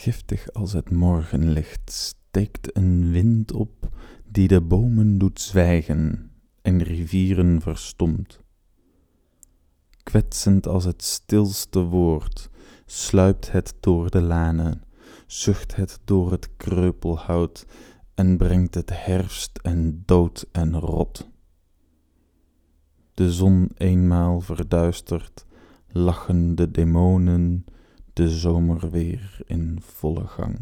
Giftig als het morgenlicht steekt een wind op die de bomen doet zwijgen en rivieren verstomt. Kwetsend als het stilste woord sluipt het door de lanen, zucht het door het kreupelhout en brengt het herfst en dood en rot. De zon eenmaal verduisterd, lachen de demonen de zomer weer in volle gang.